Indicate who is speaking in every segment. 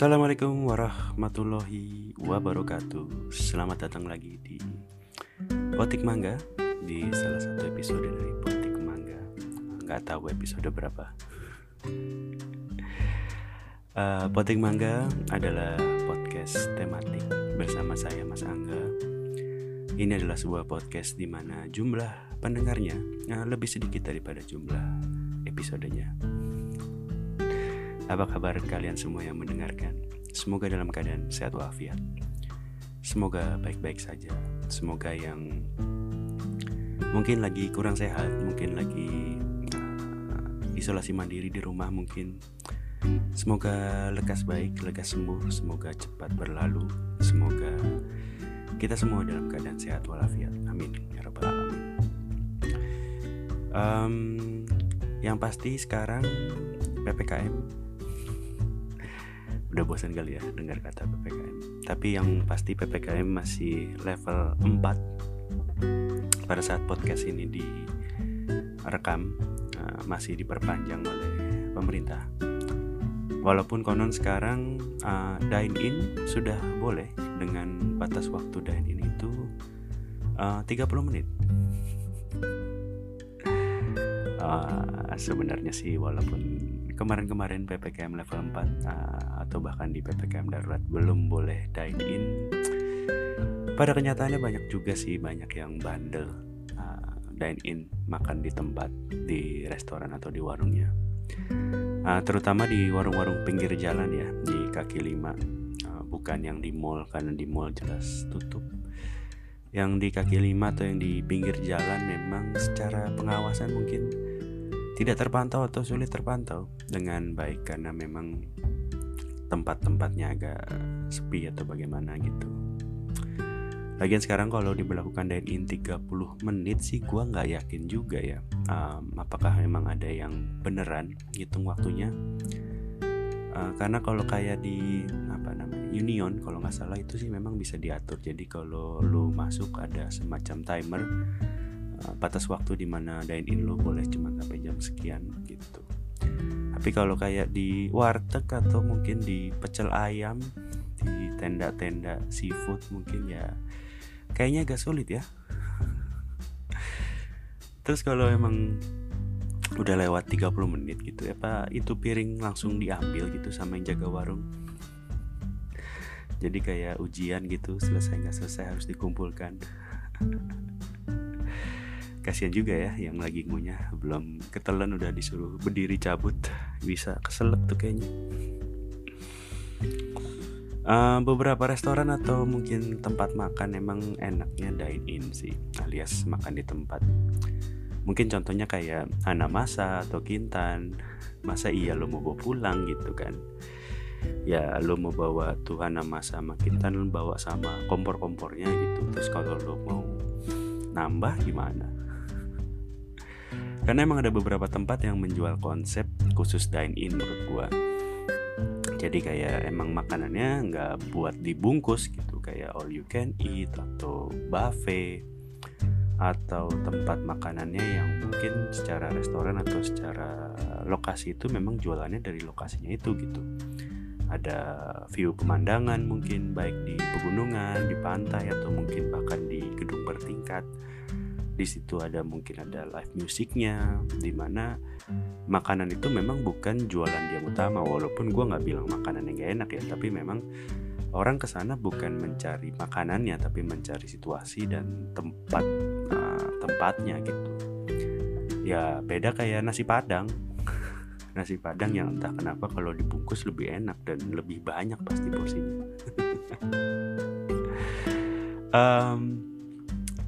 Speaker 1: Assalamualaikum warahmatullahi wabarakatuh. Selamat datang lagi di Potik Mangga Di salah satu episode dari Potik Mangga. Gak tahu episode berapa. Uh, Potik Mangga adalah podcast tematik Bersama saya Mas Angga. Ini adalah sebuah podcast di mana jumlah pendengarnya uh, Lebih sedikit daripada jumlah episodenya apa kabar kalian semua yang mendengarkan? Semoga dalam keadaan sehat walafiat. Semoga baik-baik saja. Semoga yang mungkin lagi kurang sehat, mungkin lagi uh, isolasi mandiri di rumah mungkin semoga lekas baik, lekas sembuh, semoga cepat berlalu. Semoga kita semua dalam keadaan sehat walafiat. Amin ya rabbal alamin. Um, yang pasti sekarang PPKM udah bosan kali ya dengar kata PPKM tapi yang pasti PPKM masih level 4 pada saat podcast ini direkam uh, masih diperpanjang oleh pemerintah. Walaupun konon sekarang uh, dine in sudah boleh dengan batas waktu dine in itu uh, 30 menit. Uh, sebenarnya sih walaupun kemarin-kemarin PPKM level 4 uh, atau bahkan di PPKM darurat belum boleh dine in. Pada kenyataannya banyak juga sih banyak yang bandel uh, dine in makan di tempat di restoran atau di warungnya. Uh, terutama di warung-warung pinggir jalan ya di kaki lima. Bukan yang di mall karena di mall jelas tutup. Yang di kaki lima atau yang di pinggir jalan memang secara pengawasan mungkin tidak terpantau atau sulit terpantau dengan baik karena memang tempat-tempatnya agak sepi atau bagaimana gitu. Lagian sekarang kalau diberlakukan dine in 30 menit sih gua nggak yakin juga ya um, apakah memang ada yang beneran hitung waktunya uh, karena kalau kayak di apa namanya Union kalau nggak salah itu sih memang bisa diatur jadi kalau lu masuk ada semacam timer batas waktu di mana dine in lo boleh cuma sampai jam sekian gitu. Tapi kalau kayak di warteg atau mungkin di pecel ayam di tenda-tenda seafood mungkin ya kayaknya agak sulit ya. Terus kalau emang udah lewat 30 menit gitu ya pak itu piring langsung diambil gitu sama yang jaga warung. Jadi kayak ujian gitu selesai nggak selesai harus dikumpulkan kasihan juga ya yang lagi ngunyah. Belum ketelan udah disuruh berdiri cabut. Bisa keselak tuh kayaknya. Uh, beberapa restoran atau mungkin tempat makan emang enaknya dine in sih alias makan di tempat. Mungkin contohnya kayak Hana Masa atau Kintan. Masa iya lo mau bawa pulang gitu kan? Ya lo mau bawa tuh Hana Masa sama Kintan lo bawa sama kompor-kompornya gitu. Terus kalau lo mau nambah gimana karena emang ada beberapa tempat yang menjual konsep khusus dine in menurut gua. Jadi kayak emang makanannya nggak buat dibungkus gitu kayak all you can eat atau buffet atau tempat makanannya yang mungkin secara restoran atau secara lokasi itu memang jualannya dari lokasinya itu gitu. Ada view pemandangan mungkin baik di pegunungan, di pantai atau mungkin bahkan di gedung bertingkat di situ ada mungkin ada live musiknya di mana makanan itu memang bukan jualan dia utama. Walaupun gue nggak bilang makanan yang gak enak ya tapi memang orang ke sana bukan mencari makanannya tapi mencari situasi dan tempat uh, tempatnya gitu. Ya beda kayak nasi padang. Nasi padang yang entah kenapa kalau dibungkus lebih enak dan lebih banyak pasti porsinya. Um,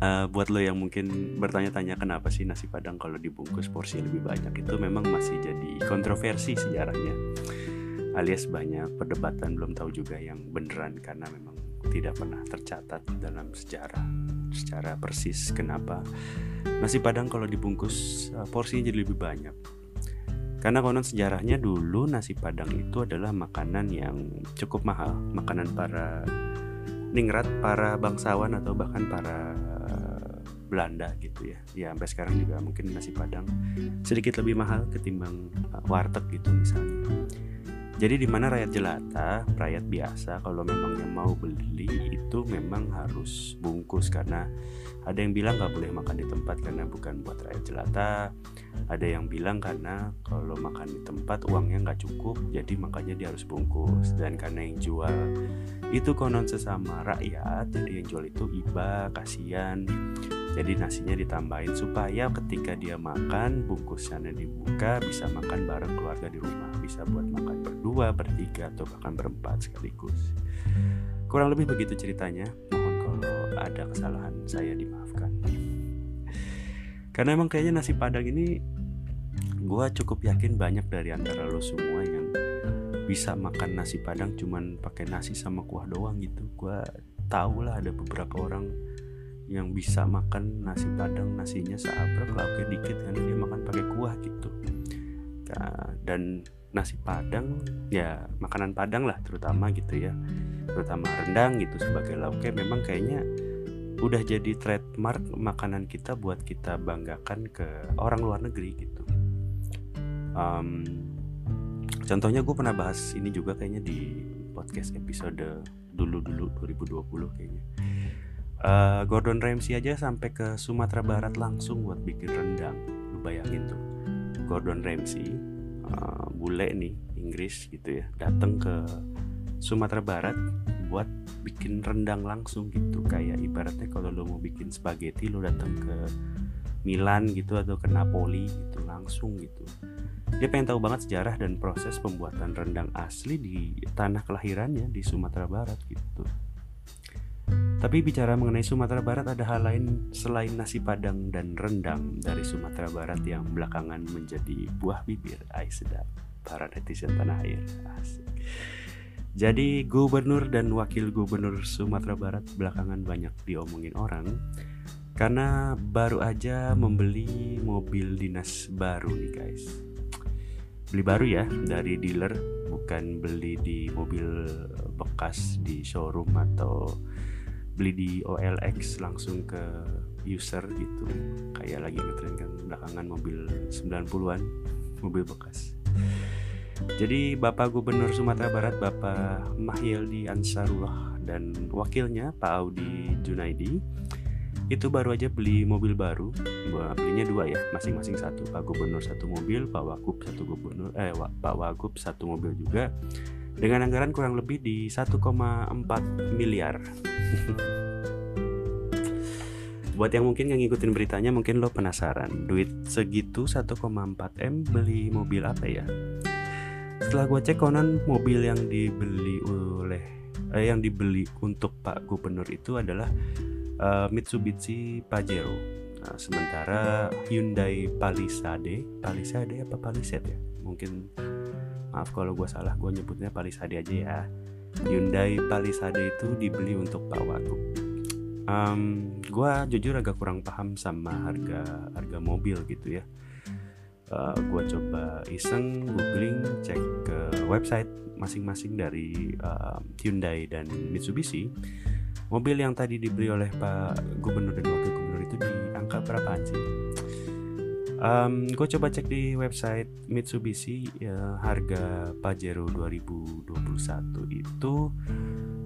Speaker 1: uh, buat lo yang mungkin bertanya-tanya kenapa sih nasi padang kalau dibungkus porsi lebih banyak? Itu memang masih jadi kontroversi sejarahnya alias banyak perdebatan belum tahu juga yang beneran karena memang tidak pernah tercatat dalam sejarah secara persis kenapa nasi padang kalau dibungkus uh, porsinya jadi lebih banyak. Karena konon sejarahnya dulu nasi padang itu adalah makanan yang cukup mahal makanan para ningrat para bangsawan atau bahkan para Belanda gitu ya ya sampai sekarang juga mungkin nasi padang sedikit lebih mahal ketimbang uh, warteg gitu misalnya jadi di mana rakyat jelata, rakyat biasa kalau memangnya mau beli itu memang harus bungkus karena ada yang bilang nggak boleh makan di tempat karena bukan buat rakyat jelata. Ada yang bilang karena kalau makan di tempat uangnya nggak cukup, jadi makanya dia harus bungkus. Dan karena yang jual itu konon sesama rakyat, jadi yang jual itu iba, kasihan jadi nasinya ditambahin supaya ketika dia makan bungkusannya dibuka bisa makan bareng keluarga di rumah. Bisa buat makan berdua bertiga atau bahkan berempat sekaligus. Kurang lebih begitu ceritanya. Mohon kalau ada kesalahan saya dimaafkan. Karena emang kayaknya nasi padang ini gue cukup yakin banyak dari antara lo semua yang bisa makan nasi padang cuman pakai nasi sama kuah doang gitu. Gue tau lah ada beberapa orang yang bisa makan nasi padang nasinya seabrek lauknya dikit karena dia makan pakai kuah gitu. Dan nasi padang ya makanan padang lah terutama gitu ya. Terutama rendang gitu sebagai lauknya. Memang kayaknya udah jadi trademark makanan kita buat kita banggakan ke orang luar negeri gitu. Um, contohnya gue pernah bahas ini juga kayaknya di podcast episode dulu-dulu 2020 kayaknya uh, Gordon Ramsay aja sampai ke Sumatera Barat langsung buat bikin rendang. Lu bayangin tuh Gordon Ramsay uh, bule nih Inggris gitu ya datang ke Sumatera Barat buat bikin rendang langsung gitu. Kayak ibaratnya kalau lo mau bikin spaghetti lo datang ke Milan gitu atau ke Napoli gitu langsung gitu. Dia pengen tahu banget sejarah dan proses pembuatan rendang asli di tanah kelahirannya di Sumatera Barat gitu tapi bicara mengenai Sumatera Barat ada hal lain selain nasi padang dan rendang dari Sumatera Barat yang belakangan menjadi buah bibir Ay sedap para netizen tanah air Asik. Jadi gubernur dan wakil gubernur Sumatera Barat belakangan banyak diomongin orang karena baru aja membeli mobil dinas baru nih guys. Beli baru ya dari dealer bukan beli di mobil bekas di showroom atau beli di OLX langsung ke user gitu. Kayak lagi ngetren kan belakangan mobil 90-an mobil bekas. Jadi Bapak Gubernur Sumatera Barat Bapak Mahyildi Ansarullah dan wakilnya Pak Audi Junaidi itu baru aja beli mobil baru. Belinya dua ya masing-masing satu. Pak Gubernur satu mobil Pak Wagub satu gubernur eh Pak Wagub satu mobil juga dengan anggaran kurang lebih di 1,4 miliar. Buat yang mungkin yang ngikutin beritanya mungkin lo penasaran Duit segitu 1,4 M beli mobil apa ya? Setelah gue cek konon mobil yang dibeli oleh eh, Yang dibeli untuk Pak Gubernur itu adalah uh, Mitsubishi Pajero nah, Sementara Hyundai Palisade Palisade apa Palisade ya? Mungkin maaf kalau gue salah gue nyebutnya Palisade aja ya. Hyundai Palisade itu dibeli untuk Pak Wagub um, gue jujur agak kurang paham sama harga harga mobil gitu ya. Uh, eh, gue coba iseng googling cek ke website masing-masing dari uh, Hyundai dan Mitsubishi. Mobil yang tadi dibeli oleh Pak Gubernur dan Wakil Gubernur itu di angka berapaan sih Um, gue coba cek di website Mitsubishi ya, harga Pajero 2021 itu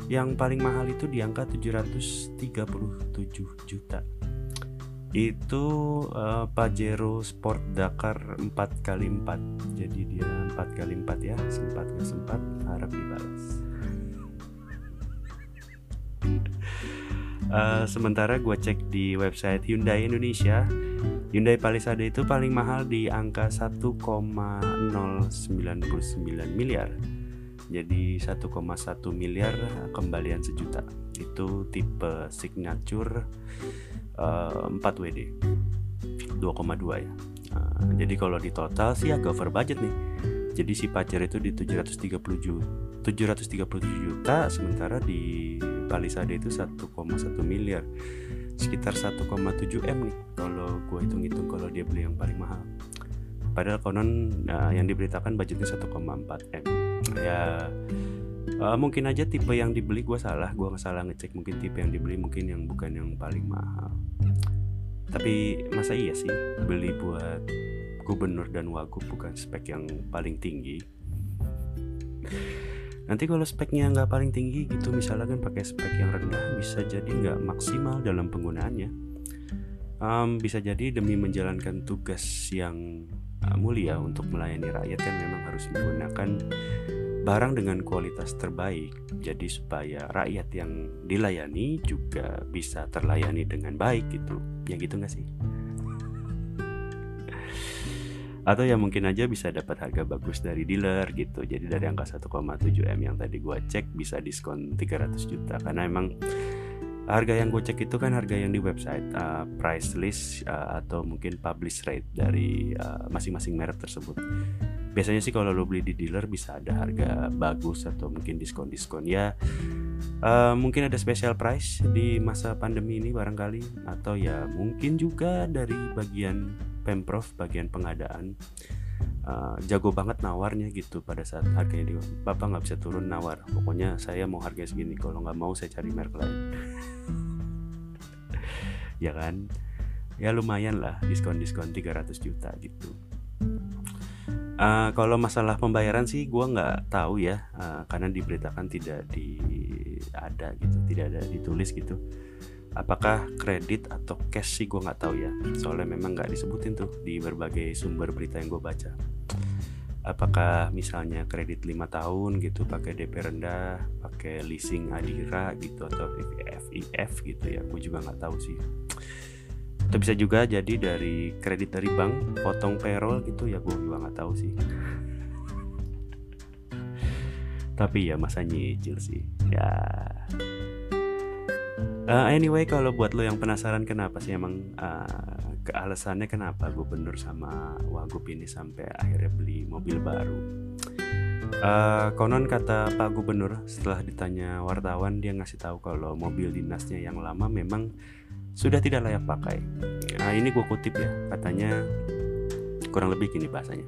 Speaker 1: yang paling mahal itu di angka 737 juta. Itu uh, Pajero Sport Dakar 4x4. Jadi dia 4x4 ya, sempat gak sempat harap dibalas. Uh, sementara gue cek di website Hyundai Indonesia Hyundai Palisade itu paling mahal di angka 1,099 miliar. Jadi 1,1 miliar kembalian sejuta. Itu tipe signature uh, 4 WD. 2,2 ya. Uh, jadi kalau di total sih agak over budget nih. Jadi si pacar itu di 737 737 juta sementara di Palisade itu 1,1 miliar. Sekitar 1,7 m nih kalau gue hitung-hitung kalau dia beli yang paling mahal. Padahal konon nah, yang diberitakan budgetnya 1,4 m. Ya uh, mungkin aja tipe yang dibeli gue salah gue salah ngecek. Mungkin tipe yang dibeli mungkin yang bukan yang paling mahal. Tapi masa iya sih beli buat gubernur dan wagub bukan spek yang paling tinggi nanti kalau speknya nggak paling tinggi gitu misalnya kan pakai spek yang rendah bisa jadi nggak maksimal dalam penggunaannya. Um, bisa jadi demi menjalankan tugas yang uh, mulia untuk melayani rakyat kan memang harus menggunakan barang dengan kualitas terbaik. Jadi supaya rakyat yang dilayani juga bisa terlayani dengan baik gitu. Ya gitu nggak sih atau ya mungkin aja bisa dapat harga bagus dari dealer gitu. Jadi dari angka 1,7 m yang tadi gue cek bisa diskon 300 juta. Karena emang harga yang gue cek itu kan harga yang di website uh, price list uh, atau mungkin publish rate dari uh, masing-masing merek tersebut. Biasanya sih kalau lo beli di dealer bisa ada harga bagus atau mungkin diskon-diskon. Ya uh, mungkin ada special price di masa pandemi ini barangkali. Atau ya mungkin juga dari bagian pemprov bagian pengadaan uh, jago banget nawarnya gitu pada saat harganya di bapak nggak bisa turun nawar. Pokoknya saya mau harga segini kalau nggak mau saya cari merek lain. Ya kan? Ya lumayan lah diskon diskon 300 juta gitu. Uh, kalau masalah pembayaran sih gue nggak tahu ya uh, karena diberitakan tidak di ada gitu tidak ada ditulis gitu apakah kredit atau cash sih? Gue nggak tahu ya. Soalnya memang nggak disebutin tuh di berbagai sumber berita yang gue baca. Apakah misalnya kredit 5 tahun gitu pakai DP rendah pakai leasing Adira gitu atau FIF gitu ya? Gue juga nggak tahu sih. Atau bisa juga jadi dari kredit dari bank potong payroll gitu ya gue juga nggak tahu sih. Tapi ya masa nyicil sih. Ya Uh, anyway, kalau buat lo yang penasaran kenapa sih emang uh, ke alasannya kenapa gubernur sama wagub ini sampai akhirnya beli mobil baru. Uh, konon kata Pak Gubernur setelah ditanya wartawan dia ngasih tahu kalau mobil dinasnya yang lama memang sudah tidak layak pakai. Nah ini gue kutip ya katanya kurang lebih gini bahasanya.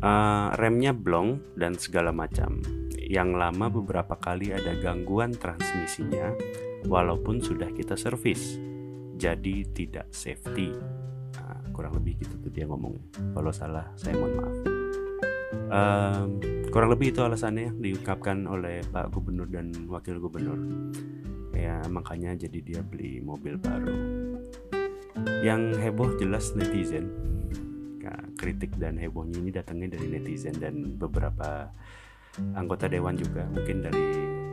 Speaker 1: Uh, remnya blong dan segala macam. Yang lama beberapa kali ada gangguan transmisinya walaupun sudah kita servis. Jadi tidak safety. Nah, kurang lebih gitu tuh dia ngomongnya. Kalau salah saya mohon maaf. Um, kurang lebih itu alasannya diungkapkan oleh Pak Gubernur dan Wakil Gubernur. Ya makanya jadi dia beli mobil baru. Yang heboh jelas netizen. Nah, kritik dan hebohnya ini datangnya dari netizen dan beberapa anggota dewan juga mungkin dari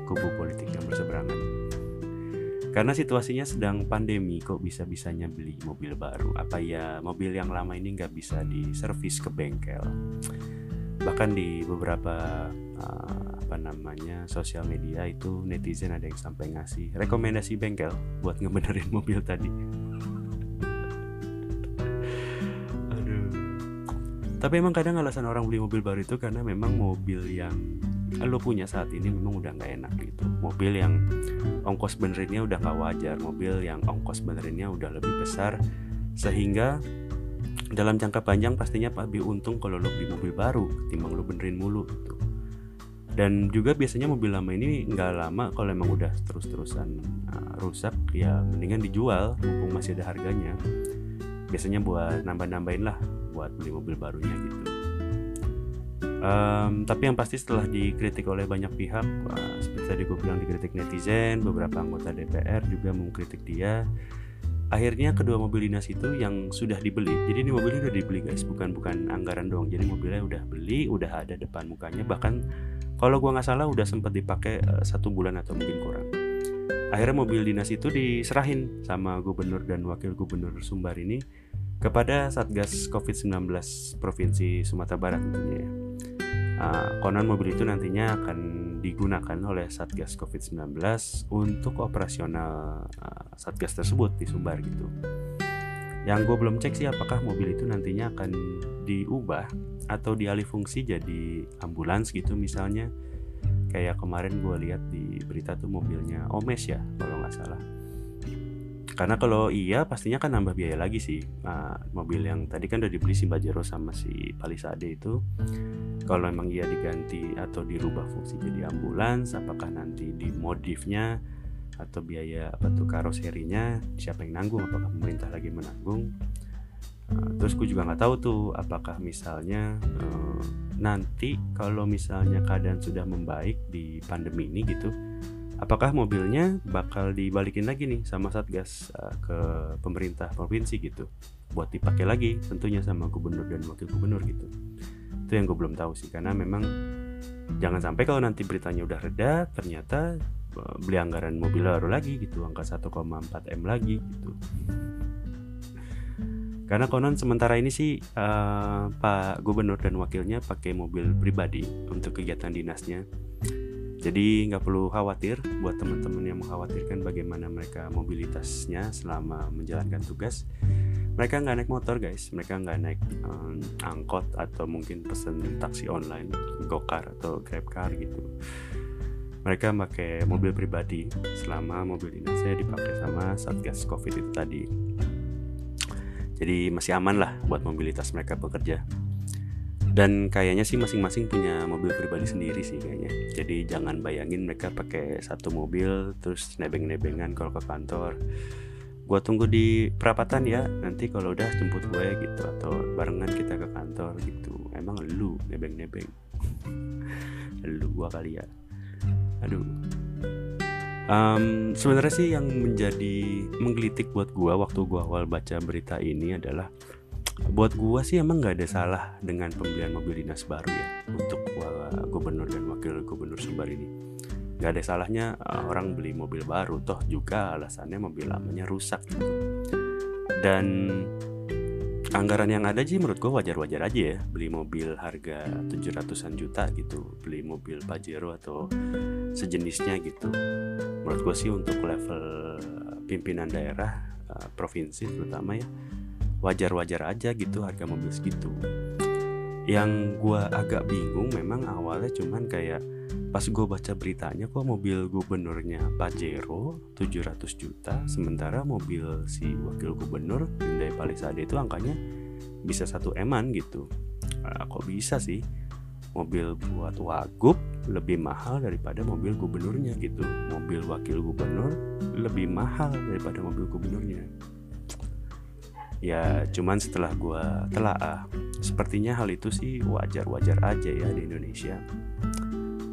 Speaker 1: kubu politik yang berseberangan karena situasinya sedang pandemi kok bisa-bisanya beli mobil baru? Apa ya mobil yang lama ini nggak bisa diservis ke bengkel? Bahkan di beberapa uh, apa namanya sosial media itu netizen ada yang sampai ngasih rekomendasi bengkel buat ngebenerin mobil tadi. Aduh. Tapi emang kadang alasan orang beli mobil baru itu karena memang mobil yang lo punya saat ini memang udah nggak enak gitu. Mobil yang ongkos benerinnya udah nggak wajar mobil yang ongkos benerinnya udah lebih besar. Sehingga dalam jangka panjang pastinya lebih untung kalau lo beli mobil baru ketimbang lo benerin mulu gitu. Dan juga biasanya mobil lama ini nggak lama kalau emang udah terus-terusan uh, rusak ya mendingan dijual mumpung masih ada harganya. Biasanya buat nambah-nambahin lah buat beli mobil barunya gitu Um, tapi yang pasti setelah dikritik oleh banyak pihak, uh, seperti tadi gue bilang dikritik netizen, beberapa anggota DPR juga mengkritik dia. Akhirnya kedua mobil dinas itu yang sudah dibeli. Jadi ini mobilnya udah dibeli guys, bukan bukan anggaran doang. Jadi mobilnya udah beli, udah ada depan mukanya. Bahkan kalau gue nggak salah udah sempat dipakai uh, satu bulan atau mungkin kurang. Akhirnya mobil dinas itu diserahin sama gubernur dan wakil gubernur Sumbar ini kepada Satgas COVID-19 Provinsi Sumatera Barat tentunya ya. Uh, konon mobil itu nantinya akan digunakan oleh Satgas COVID-19 untuk operasional uh, Satgas tersebut di Sumbar gitu. Yang gue belum cek sih apakah mobil itu nantinya akan diubah atau dialih fungsi jadi ambulans gitu misalnya. Kayak kemarin gue lihat di berita tuh mobilnya Omes ya kalau nggak salah karena kalau iya pastinya kan nambah biaya lagi sih. Nah, mobil yang tadi kan udah dibeli si Bajero sama si Palisade itu. Kalau memang iya diganti atau dirubah fungsi jadi ambulans apakah nanti di modifnya atau biaya apa tuh karoserinya siapa yang nanggung? Apakah pemerintah lagi menanggung? Uh, terus gue juga nggak tahu tuh apakah misalnya uh, nanti kalau misalnya keadaan sudah membaik di pandemi ini gitu apakah mobilnya bakal dibalikin lagi nih sama satgas uh, ke pemerintah provinsi gitu? Buat dipakai lagi tentunya sama gubernur dan wakil gubernur gitu. Itu yang gue belum tahu sih karena memang jangan sampai kalau nanti beritanya udah reda ternyata uh, beli anggaran mobil baru lagi gitu angka 1,4 m lagi gitu. Karena konon sementara ini sih uh, Pak Gubernur dan wakilnya pakai mobil pribadi untuk kegiatan dinasnya jadi nggak perlu khawatir buat teman-teman yang mengkhawatirkan bagaimana mereka mobilitasnya selama menjalankan tugas. Mereka nggak naik motor guys, mereka nggak naik um, angkot atau mungkin pesen taksi online, gokar atau grab car gitu. Mereka pakai mobil pribadi selama mobil dinasnya dipakai sama satgas covid itu tadi. Jadi masih aman lah buat mobilitas mereka bekerja dan kayaknya sih masing-masing punya mobil pribadi sendiri sih kayaknya. Jadi jangan bayangin mereka pakai satu mobil terus nebeng-nebengan kalau ke kantor. Gue tunggu di perapatan ya nanti kalau udah jemput gue gitu atau barengan kita ke kantor gitu. Emang lu nebeng-nebeng? Lu gua kali ya. Aduh. Um, sebenarnya sih yang menjadi menggelitik buat gue waktu gue awal baca berita ini adalah buat gua sih emang nggak ada salah dengan pembelian mobil dinas baru ya untuk gubernur dan wakil gubernur Sumbar ini. Nggak ada salahnya uh, orang beli mobil baru toh juga alasannya mobil lamanya rusak gitu. Dan anggaran yang ada sih menurut gue wajar-wajar aja ya beli mobil harga 700-an juta gitu beli mobil Pajero atau sejenisnya gitu. Menurut gue sih untuk level pimpinan daerah uh, provinsi terutama ya wajar-wajar aja gitu harga mobil segitu. Yang gue agak bingung memang awalnya cuman kayak pas gue baca beritanya kok mobil gubernurnya Pajero 700 juta sementara mobil si wakil gubernur Hyundai Palisade itu angkanya bisa satu eman gitu. Nah, kok bisa sih mobil buat wagub lebih mahal daripada mobil gubernurnya gitu? Mobil wakil gubernur lebih mahal daripada mobil gubernurnya ya cuman setelah gue telaah sepertinya hal itu sih wajar-wajar aja ya di Indonesia.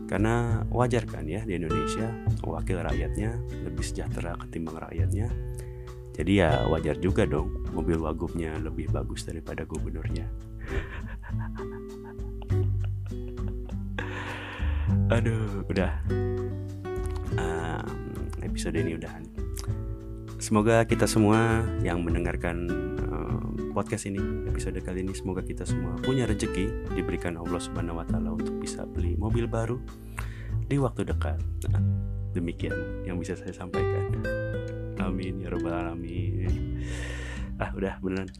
Speaker 1: Karena wajar kan ya di Indonesia wakil rakyatnya lebih sejahtera ketimbang rakyatnya. Jadi ya wajar juga dong mobil wagubnya lebih bagus daripada gubernurnya. Aduh udah. Um, episode ini udahan semoga kita semua yang mendengarkan podcast ini episode kali ini semoga kita semua punya rezeki diberikan Allah Subhanahu wa taala untuk bisa beli mobil baru di waktu dekat. Nah, demikian yang bisa saya sampaikan. Amin ya robbal alamin. Ah, udah beneran.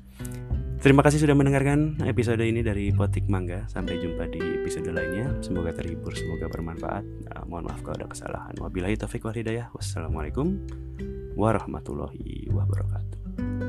Speaker 1: Terima kasih sudah mendengarkan episode ini dari Potik Mangga. Sampai jumpa di episode lainnya. Semoga terhibur, semoga bermanfaat. Nah, mohon maaf kalau ada kesalahan. Wabillahi taufiq wal hidayah. Wassalamualaikum warahmatullahi wabarakatuh.